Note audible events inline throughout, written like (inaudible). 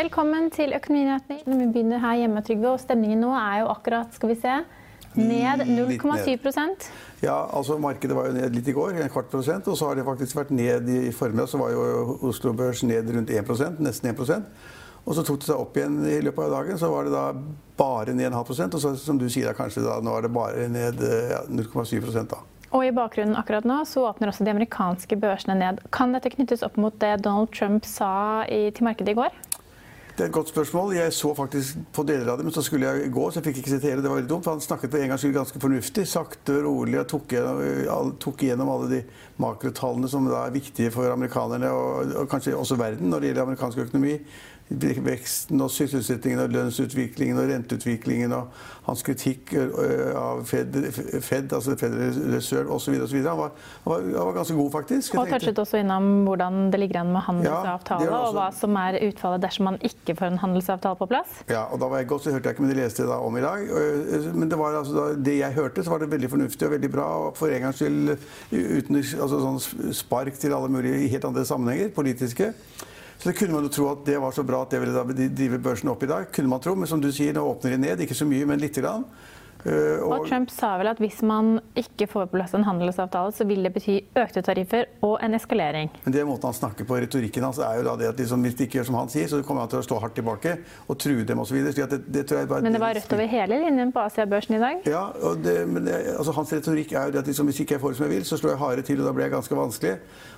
Velkommen til Økonominyhetene. Vi begynner her hjemme, Trygve. Og stemningen nå er jo akkurat, skal vi se, ned 0,7% Ja, altså Markedet var jo ned litt i går, en kvart prosent. Og så har det faktisk vært ned i formiddag. Så var jo Oslo Børs ned rundt 1% nesten 1% og så tok det seg opp igjen i løpet av dagen. Så var det da bare ned en halv prosent. Og så, som du sier, da, kanskje da, nå er det bare ned ja, 0,7% da. Og i bakgrunnen akkurat nå så åpner også de amerikanske børsene ned. Kan dette knyttes opp mot det Donald Trump sa i, til markedet i går? Det er et godt spørsmål. Jeg så faktisk på deler av det, men så skulle jeg gå, så jeg fikk ikke sitere. Det var veldig dumt. for Han snakket på en gangs skyld ganske fornuftig, sakte og rolig, og tok igjennom, tok igjennom alle de makrotallene som er viktige for amerikanerne, og, og kanskje også verden, når det gjelder amerikansk økonomi veksten og sysselsettingen og lønnsutviklingen og renteutviklingen og hans kritikk av Fed, Fed altså Federal Reserve osv. Han, var, han, han var ganske god, faktisk. Og touchet også innom hvordan det ligger an med handelsavtale, ja, og hva som er utfallet dersom man ikke får en handelsavtale på plass? Ja, og da var jeg godt, så hørte jeg ikke, men det leste jeg da om i dag. Men det var altså da, det jeg hørte, så var det veldig fornuftig og veldig bra. Og for en gangs skyld uten altså, sånn spark til alle mulige helt andre sammenhenger, politiske. Så det kunne man jo tro at det var så bra at det ville drive børsen opp i dag. kunne man tro, Men som du sier, nå åpner de ned. Ikke så mye, men lite grann. Uh, og, og, Trump sa vel at hvis man ikke får på plass en handelsavtale, så vil det bety økte tariffer og en eskalering. Men det måten han snakker på, retorikken hans, er jo da det at liksom, hvis de ikke gjør som han sier, så kommer han til å stå hardt tilbake og true dem osv. Det, det men det var rødt over hele linjen på Asiabørsen i dag? Ja, det, men det, altså, hans retorikk er jo det at liksom, hvis ikke jeg får det som jeg vil, så slår jeg hardere til, og da blir jeg ganske vanskelig.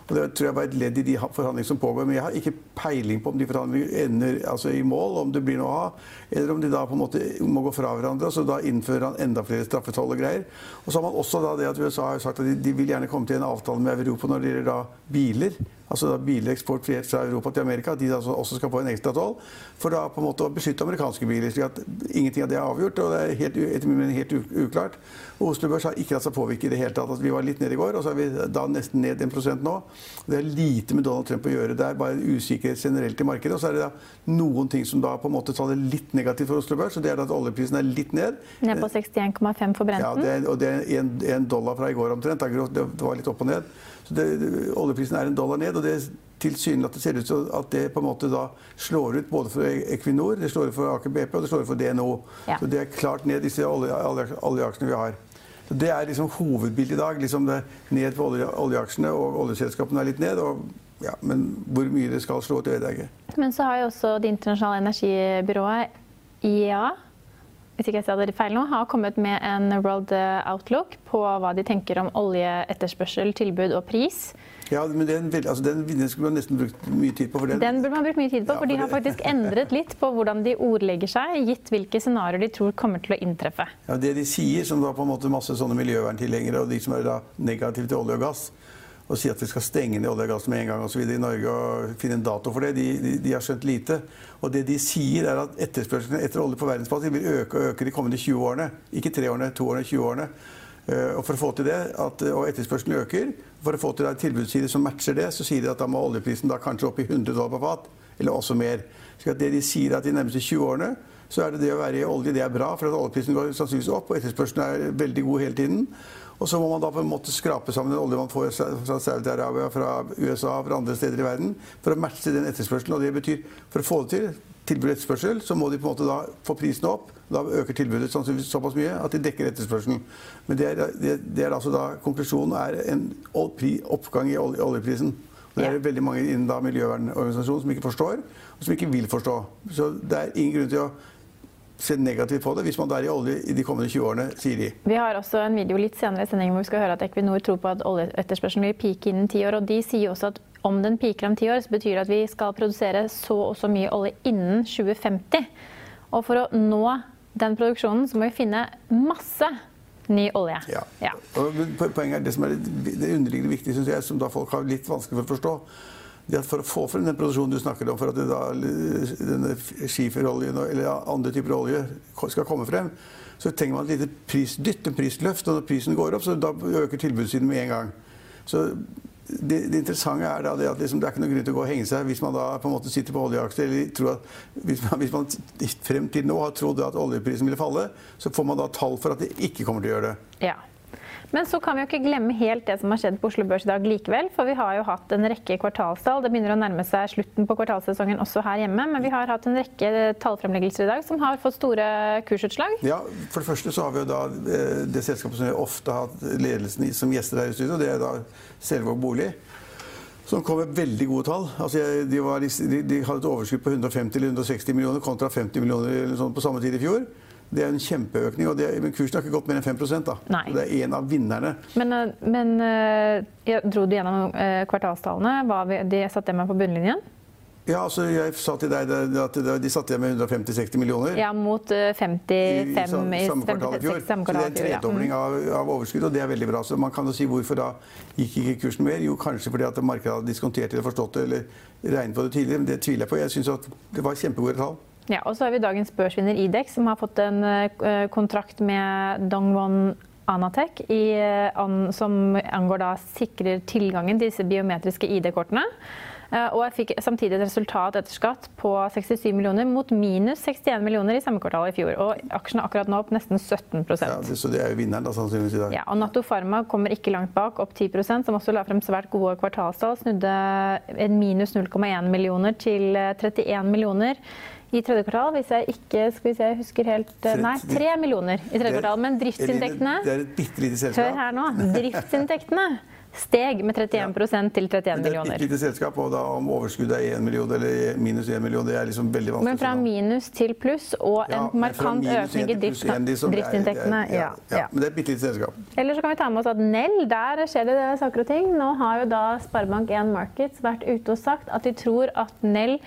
Og Det tror jeg var et ledd i de forhandlingene som pågår. Men jeg har ikke peiling på om de forhandlingene ender altså, i mål, om det blir noe ha, eller om de da på en måte må gå fra hverandre. og så da innfører han enda flere straffetoll og greier. Og så har man også det at USA har sagt at de, de vil gjerne komme til en avtale med Europa når det gjelder biler altså bileksport fra Europa til Amerika, at de altså også skal få en ekstra toll. For da på en måte å beskytte amerikanske biler. slik at Ingenting av det er avgjort, og det er helt, etter helt uklart. Og Oslo Børs har ikke latt seg påvirke i det hele tatt. Altså, vi var litt nede i går, og så er vi da nesten ned 1% nå. Det er lite med Donald Trump å gjøre. Det er bare en usikkerhet generelt i markedet. Og så er det da noen ting som da på en måte tar det litt negativt for Oslo Børs, og det er at oljeprisen er litt ned. Ned på 61,5 for Brenten? Ja, det er, og det er en, dollar fra i går omtrent. Det var litt opp og ned. Så det, oljeprisen er en dollar ned, og det tilsynelatende ser ut til at det på en måte da slår ut både for Equinor, det slår ut for Aker BP og det slår ut for DNO. Ja. Så det er klart ned disse oljeaksjene vi har. Så Det er liksom hovedbildet i dag. liksom det Ned på olje, oljeaksjene, og oljeselskapene er litt ned. Og, ja, men hvor mye det skal slå ut, vet jeg ikke. Men så har jo også Det internasjonale energibyrået IEA hvis ikke jeg sa dere feil nå, har kommet med en World Outlook på hva de tenker om oljeetterspørsel, tilbud og pris. Ja, men den, altså den, den, skulle man nesten brukt mye tid på. For den, den burde man brukt mye tid på, ja, for, for de har faktisk endret litt på hvordan de ordlegger seg, gitt hvilke scenarioer de tror kommer til å inntreffe. Ja, Det de sier, som da på en måte masse sånne miljøverntilhengere og de som er da negative til olje og gass, og sier at vi skal stenge ned olje og gass med en gang og så i Norge og finne en dato for det, de, de, de, har skjønt lite. Og det de sier, er at etterspørselen etter olje på verdensbasis vil øke og øke de kommende 20 årene. Ikke 3 årene, 2 årene, 20 årene. Eh, og for å få til det, at, og etterspørselen øker, for å få til en tilbudsside som matcher det, så sier de at da må oljeprisen da kanskje opp i 100 dollar på fat, eller også mer. Så det de sier er at de nærmeste 20 årene, så er det det å være i olje det er bra, for at oljeprisen går sannsynligvis opp, og etterspørselen er veldig god hele tiden. Og så må man da på en måte skrape sammen den olje man får fra Saudi-Arabia, fra USA, fra andre steder i verden, for å matche den etterspørselen. Og det betyr, for å få det til, tilbud og etterspørsel, så må de på en måte da få prisene opp. Da øker tilbudet sannsynligvis såpass mye at de dekker etterspørselen. Men det er, det, det er altså da, konklusjonen er en oppgang i oljeprisen. Det er det veldig mange innen da miljøvernorganisasjoner som ikke forstår, og som ikke vil forstå. Så det er ingen grunn til å se negativt på det hvis man er i olje i de kommende 20 årene, sier de. Vi har også en video litt senere i sendingen hvor vi skal høre at Equinor tror på at oljeetterspørselen vil peake innen ti år. og De sier også at om den piker om ti år, så betyr det at vi skal produsere så og så mye olje innen 2050. Og for å nå den produksjonen så må vi finne masse ny olje. Ja. ja. Og poenget er det som er det, underliggende viktige, syns jeg, som da folk har litt vanskelig for å forstå For å få frem den produksjonen du snakker om, for at denne skiferoljen eller andre typer olje skal komme frem, så trenger man et lite prisdytt, en prisløft. Og når prisen går opp, så da øker tilbudssiden med en gang. Så det, det, interessante er da det at liksom, det er ikke noen grunn til å gå og henge seg hvis man da på en måte sitter på oljeaksjer eller tror at hvis man, hvis man, frem til nå har trodd at oljeprisen ville falle, så får man da tall for at det ikke kommer til å gjøre det. Ja. Men så kan vi jo ikke glemme helt det som har skjedd på Oslo Børs i dag likevel. For vi har jo hatt en rekke kvartalstall. Det begynner å nærme seg slutten på kvartalssesongen også her hjemme. Men vi har hatt en rekke tallfremleggelser i dag som har fått store kursutslag. Ja, for det første så har vi jo da eh, det selskapet som vi ofte har hatt ledelsen i som gjester her i studio. Det er da Selvåg Bolig som kom med veldig gode tall. Altså, de, var, de, de, hadde et overskudd på 150-160 millioner kontra 50 millioner på samme tid i fjor. Det er en kjempeøkning. og det, Men kursen har ikke gått mer enn 5 da. Nei. Det er en av vinnerne. Men, eh, men eh, jeg dro du gjennom eh, kvartalstallene? Var de satte med på bunnlinjen? Ja, altså jeg sa til deg at de satte igjen med 150-60 millioner. Ja, mot 55 i, i, samme kvartal i fjor. Så det er en tredobling av, av overskudd, og det er veldig bra. Så man kan jo si hvorfor da gikk ikke kursen mer? Jo, kanskje fordi at markedet hadde diskontert eller forstått det eller regnet på det tidligere, men det tviler jeg på. Jeg syns det var kjempegode tall. Ja, og så har vi dagens børsvinner Idex, som har fått en eh, kontrakt med Dongwon Anatec, i, an, som angår da sikrer tilgangen til disse biometriske ID-kortene. Eh, og jeg fikk samtidig et resultat etter skatt på 67 millioner mot minus 61 millioner i samme kvartal i fjor. Og aksjen er akkurat nå opp nesten 17 ja, Så det er jo vinneren, da, sannsynligvis i dag. Ja, og Natto Pharma kommer ikke langt bak, opp 10% som også la frem svært gode kvartalstall. Snudde en minus 0,1 millioner til 31 millioner i tredje kvartal, hvis jeg ikke skal se, husker helt eh, Nei, tre millioner i tredje kvartal. Men driftsinntektene Det er et bitte lite selskap. Hør her nå. Driftsinntektene steg med 31 ja. til 31 millioner. Det er et bitte lite selskap, og da om overskuddet er 1 million eller minus 1 million, det er liksom veldig vanskelig. Men fra minus til pluss og en ja, markant økning i drift, liksom, driftsinntektene. Ja, ja, Men det er et bitte lite selskap. Eller så kan vi ta med oss at Nell, der skjer det saker og ting. Nå har jo da Sparebank1 Markets vært ute og sagt at de tror at Nell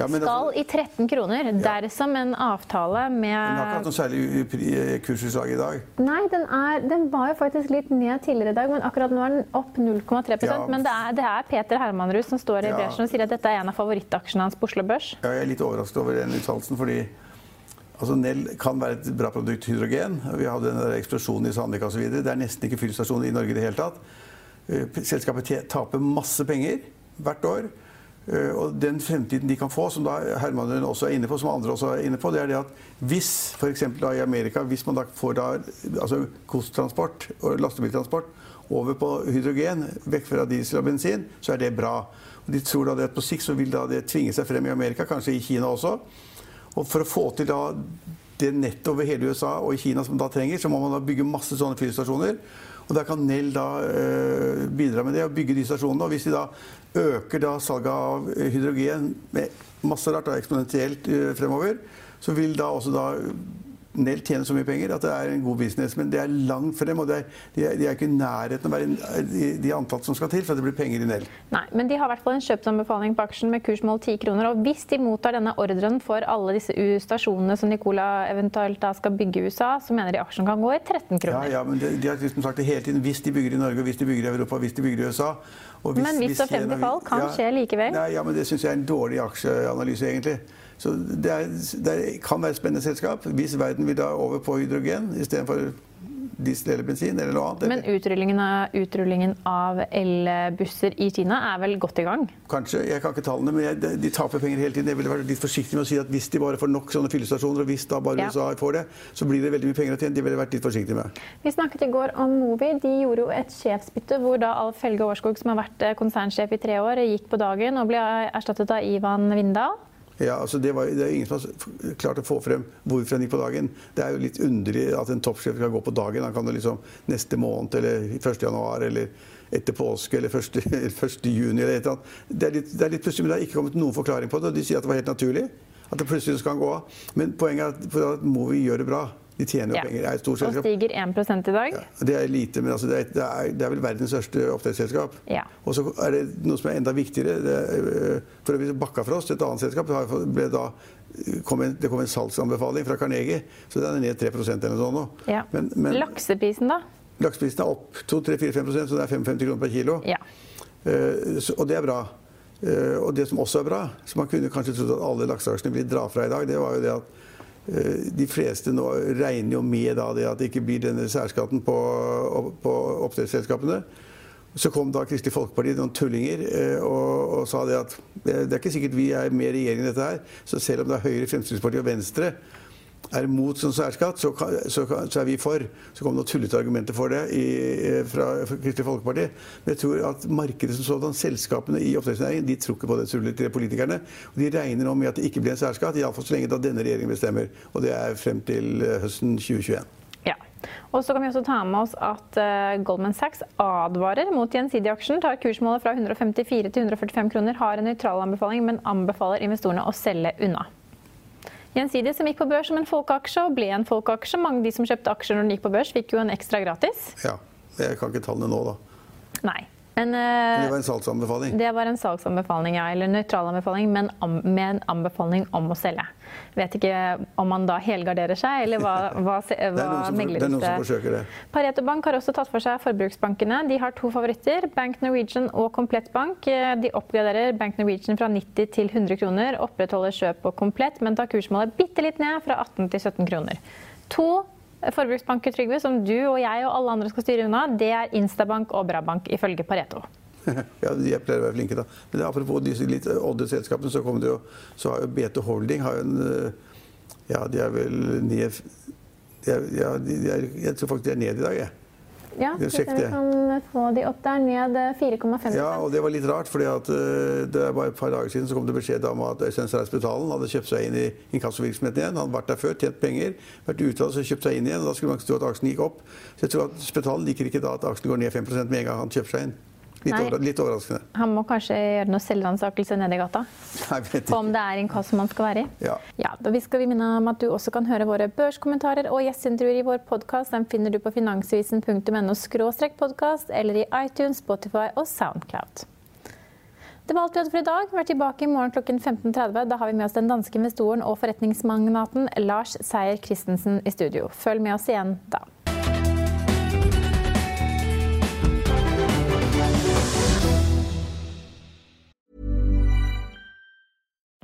ja, skal altså, i 13 kroner dersom en avtale med Den har ikke hatt noe særlig kursutslag i dag? Nei, den, er, den, var jo faktisk litt ned tidligere i dag, men akkurat nå er den opp 0,3 ja. Men det er, det er, Peter Hermanrud som står i ja. bresjen og sier at dette er en av favorittaksjene hans på Oslo Børs. Ja, jeg er litt overrasket over den uttalelsen, fordi altså, Nell kan være et bra produkt, hydrogen. Vi hadde den der eksplosjonen i Sandvika osv. Det er nesten ikke fyllstasjoner i Norge i det hele tatt. Eh, selskapet taper masse penger hvert år. Eh, og den fremtiden de kan få, som da Herman også er inne på, som andre også er inne på, det er det at hvis f.eks. i Amerika hvis man da får da, altså kosttransport og lastebiltransport over på hydrogen, vekk fra diesel og bensin, så er det bra. Og de tror da at på sikt så vil da det tvinge seg frem i Amerika, kanskje i Kina også. Og for å få til da det nettet over hele USA og Kina som man da trenger, så må man da bygge masse sånne fyrstasjoner. Og da kan Nell da eh, bidra med det og bygge de stasjonene. Og hvis de da øker da salget av hydrogen med masse rart, da, eksponentielt eh, fremover, så vil da også da Nell tjener så mye penger at det er en god business. Men det er langt frem, og er, de, er, de, er, ikke i nærheten av å være de, de antall som skal til for at det blir penger i Nell. Nei, men de har i hvert fall en kjøpsanbefaling på aksjen med kursmål 10 kroner. Og hvis de mottar denne ordren for alle disse stasjonene som Nicola eventuelt da skal bygge i USA, så mener de aksjen kan gå i 13 kroner. Ja, ja men de, de har liksom sagt det hele tiden. Hvis de bygger i Norge, hvis de bygger i Europa, hvis de bygger i USA. Hvis, men hvis, og 50 fall kan ja, skje likevel? Nei, ja, men det syns jeg er en dårlig aksjeanalyse, egentlig. Så det, er, det, kan være et spennende selskap hvis verden vil da over på hydrogen istedenfor diesel eller bensin eller noe annet. Men utrullingen av, utrullingen av elbusser i Kina er vel godt i gang? Kanskje. Jeg kan ikke tallene, men jeg, de, taper penger hele tiden. Jeg ville vært litt forsiktig med å si at hvis de bare får nok sånne fyllestasjoner, og hvis da bare ja. USA får det, så blir det veldig mye penger å tjene. De ville vært litt forsiktige med. Vi snakket i går om Movi. De gjorde jo et sjefsbytte hvor da Alf Helge Årskog, som har vært eh, konsernsjef i tre år, gikk på dagen og ble erstattet av Ivan Vindal. Ja, altså det, var, det er ingen som har klart å få frem hvorfor han gikk på dagen. Det er jo litt underlig at en toppsjef skal gå på dagen. Han kan jo liksom neste måned eller 1. januar eller etter påske eller 1. 1. (laughs) juni eller et eller annet. Det er litt, det plutselig, men det har ikke kommet noen forklaring på det. De sier at det var helt naturlig. At det plutselig skal gå av. Men poenget er at at Movi gjør det bra. De tjener jo Ja. penger. Det er et stort Og selskap. stiger 1 i dag. Ja, det er lite, men altså det, er, det, er, det er vel verdens største oppdrettsselskap. Ja. Og så er det noe som er enda viktigere. Det, er, bakka for oss Bakkafrost, et annet selskap, ble da, kom en, det kom en salgsanbefaling fra Carnegie, så den er ned 3 eller noe sånt nå. Ja. Men, men Lakseprisen, da? lakseprisen er opp 2-3-4-5% så det er 55 kroner per kilo. Ja. Uh, så- og det er bra. Uh, og det som også er bra, som man kunne kanskje trodd at alle lakseaksjene ville dra fra i dag, det var jo det at eh, de fleste nå regner jo med det at det ikke blir denne særskatten på, på oppdrettsselskapene. Så kom da Kristelig Folkeparti, noen tullinger, eh, og, og sa det at det, det er ikke sikkert vi er med i regjeringen dette her, så selv om det er Høyre, Fremskrittspartiet og Venstre er mot sånn særskatt, så, kan, så, kan, så er vi for. Så kom det noen tullete argumenter for det i, eh, fra, Kristelig Folkeparti. Men jeg tror at markedet som sådan, selskapene i oppdrettsnæringen, de tror ikke på det tullet til politikerne. Og de regner nå med at det ikke blir en særskatt, iallfall så lenge da denne regjeringen bestemmer. Og det er frem til eh, høsten 2021. Ja. Og så kan vi også ta med oss at uh, Goldman Sachs advarer mot Gjensidige-aksjen. Tar kursmålet fra 154 til 145 kroner. Har en nøytral anbefaling, men anbefaler investorene å selge unna. Gjensidige som gikk på børs som en folkeaksje og ble en folkeaksje. Mange av de som kjøpte aksjer når den gikk på børs, fikk jo en ekstra gratis. Ja. Jeg kan ikke tallene nå, da. Nei. Men eh, Det var en salgsanbefaling. det var en salgsanbefaling, ja. Eller nøytral anbefaling, men med en anbefaling om å selge. Vet ikke om man da helgarderer seg, eller hva, (laughs) hva, Det er hva som, det er noen som forsøker det. Pareto Bank har også tatt for seg forbruksbankene. De har to favoritter, Bank Norwegian og Komplett Bank. Eh, De oppgraderer Bank Norwegian fra 90 til 100 kroner, opprettholder kjøp på Komplett, men tar kursmålet bitte litt ned fra 18 til 17 kroner. To forbruksbanker, Trygve, som du og jeg og alle andre skal styre unna, det er Instabank og Brabank, ifølge Pareto. (laughs) Ja, de pleier å være flinke, da. Men apropos disse litt odde selskapene, så, jo, så har jo BT Holding har en øh, Ja, de er vel ned de er, ja, de er, Jeg tror faktisk de er ned i dag, jeg. Ja, Det er kan få de opp der, ned 4,5 Ja, og det var litt rart, for øh, det er bare et par dager siden så kom det beskjed om at Øystein Stray-Spetalen hadde kjøpt seg inn i inkassovirksomheten igjen. Han hadde vært der før, tjent penger, vært ute og kjøpt seg inn igjen. og Da skulle man tro at aksjen gikk opp. Så jeg tror at Spetalen liker ikke da at aksjen går ned 5 med en gang han kjøper seg inn. Litt, Nei. over, litt overraskende. Han må kanskje gjøre noe selvransakelse nede i gata? Vet På om det er inkasso man skal være i? Ja. Ja, da skal vi minne om at du også kan høre våre børskommentarer og gjesteintervjuer i vår podkast. Den finner du på finansvisen.no podkast eller i iTunes, Spotify og Soundcloud. Det var alt vi hadde for i dag. Vi er tilbake i morgen klokken 15.30. Da har vi med oss den danske investoren og forretningsmagnaten Lars Seier Christensen i studio. Følg med oss igjen da.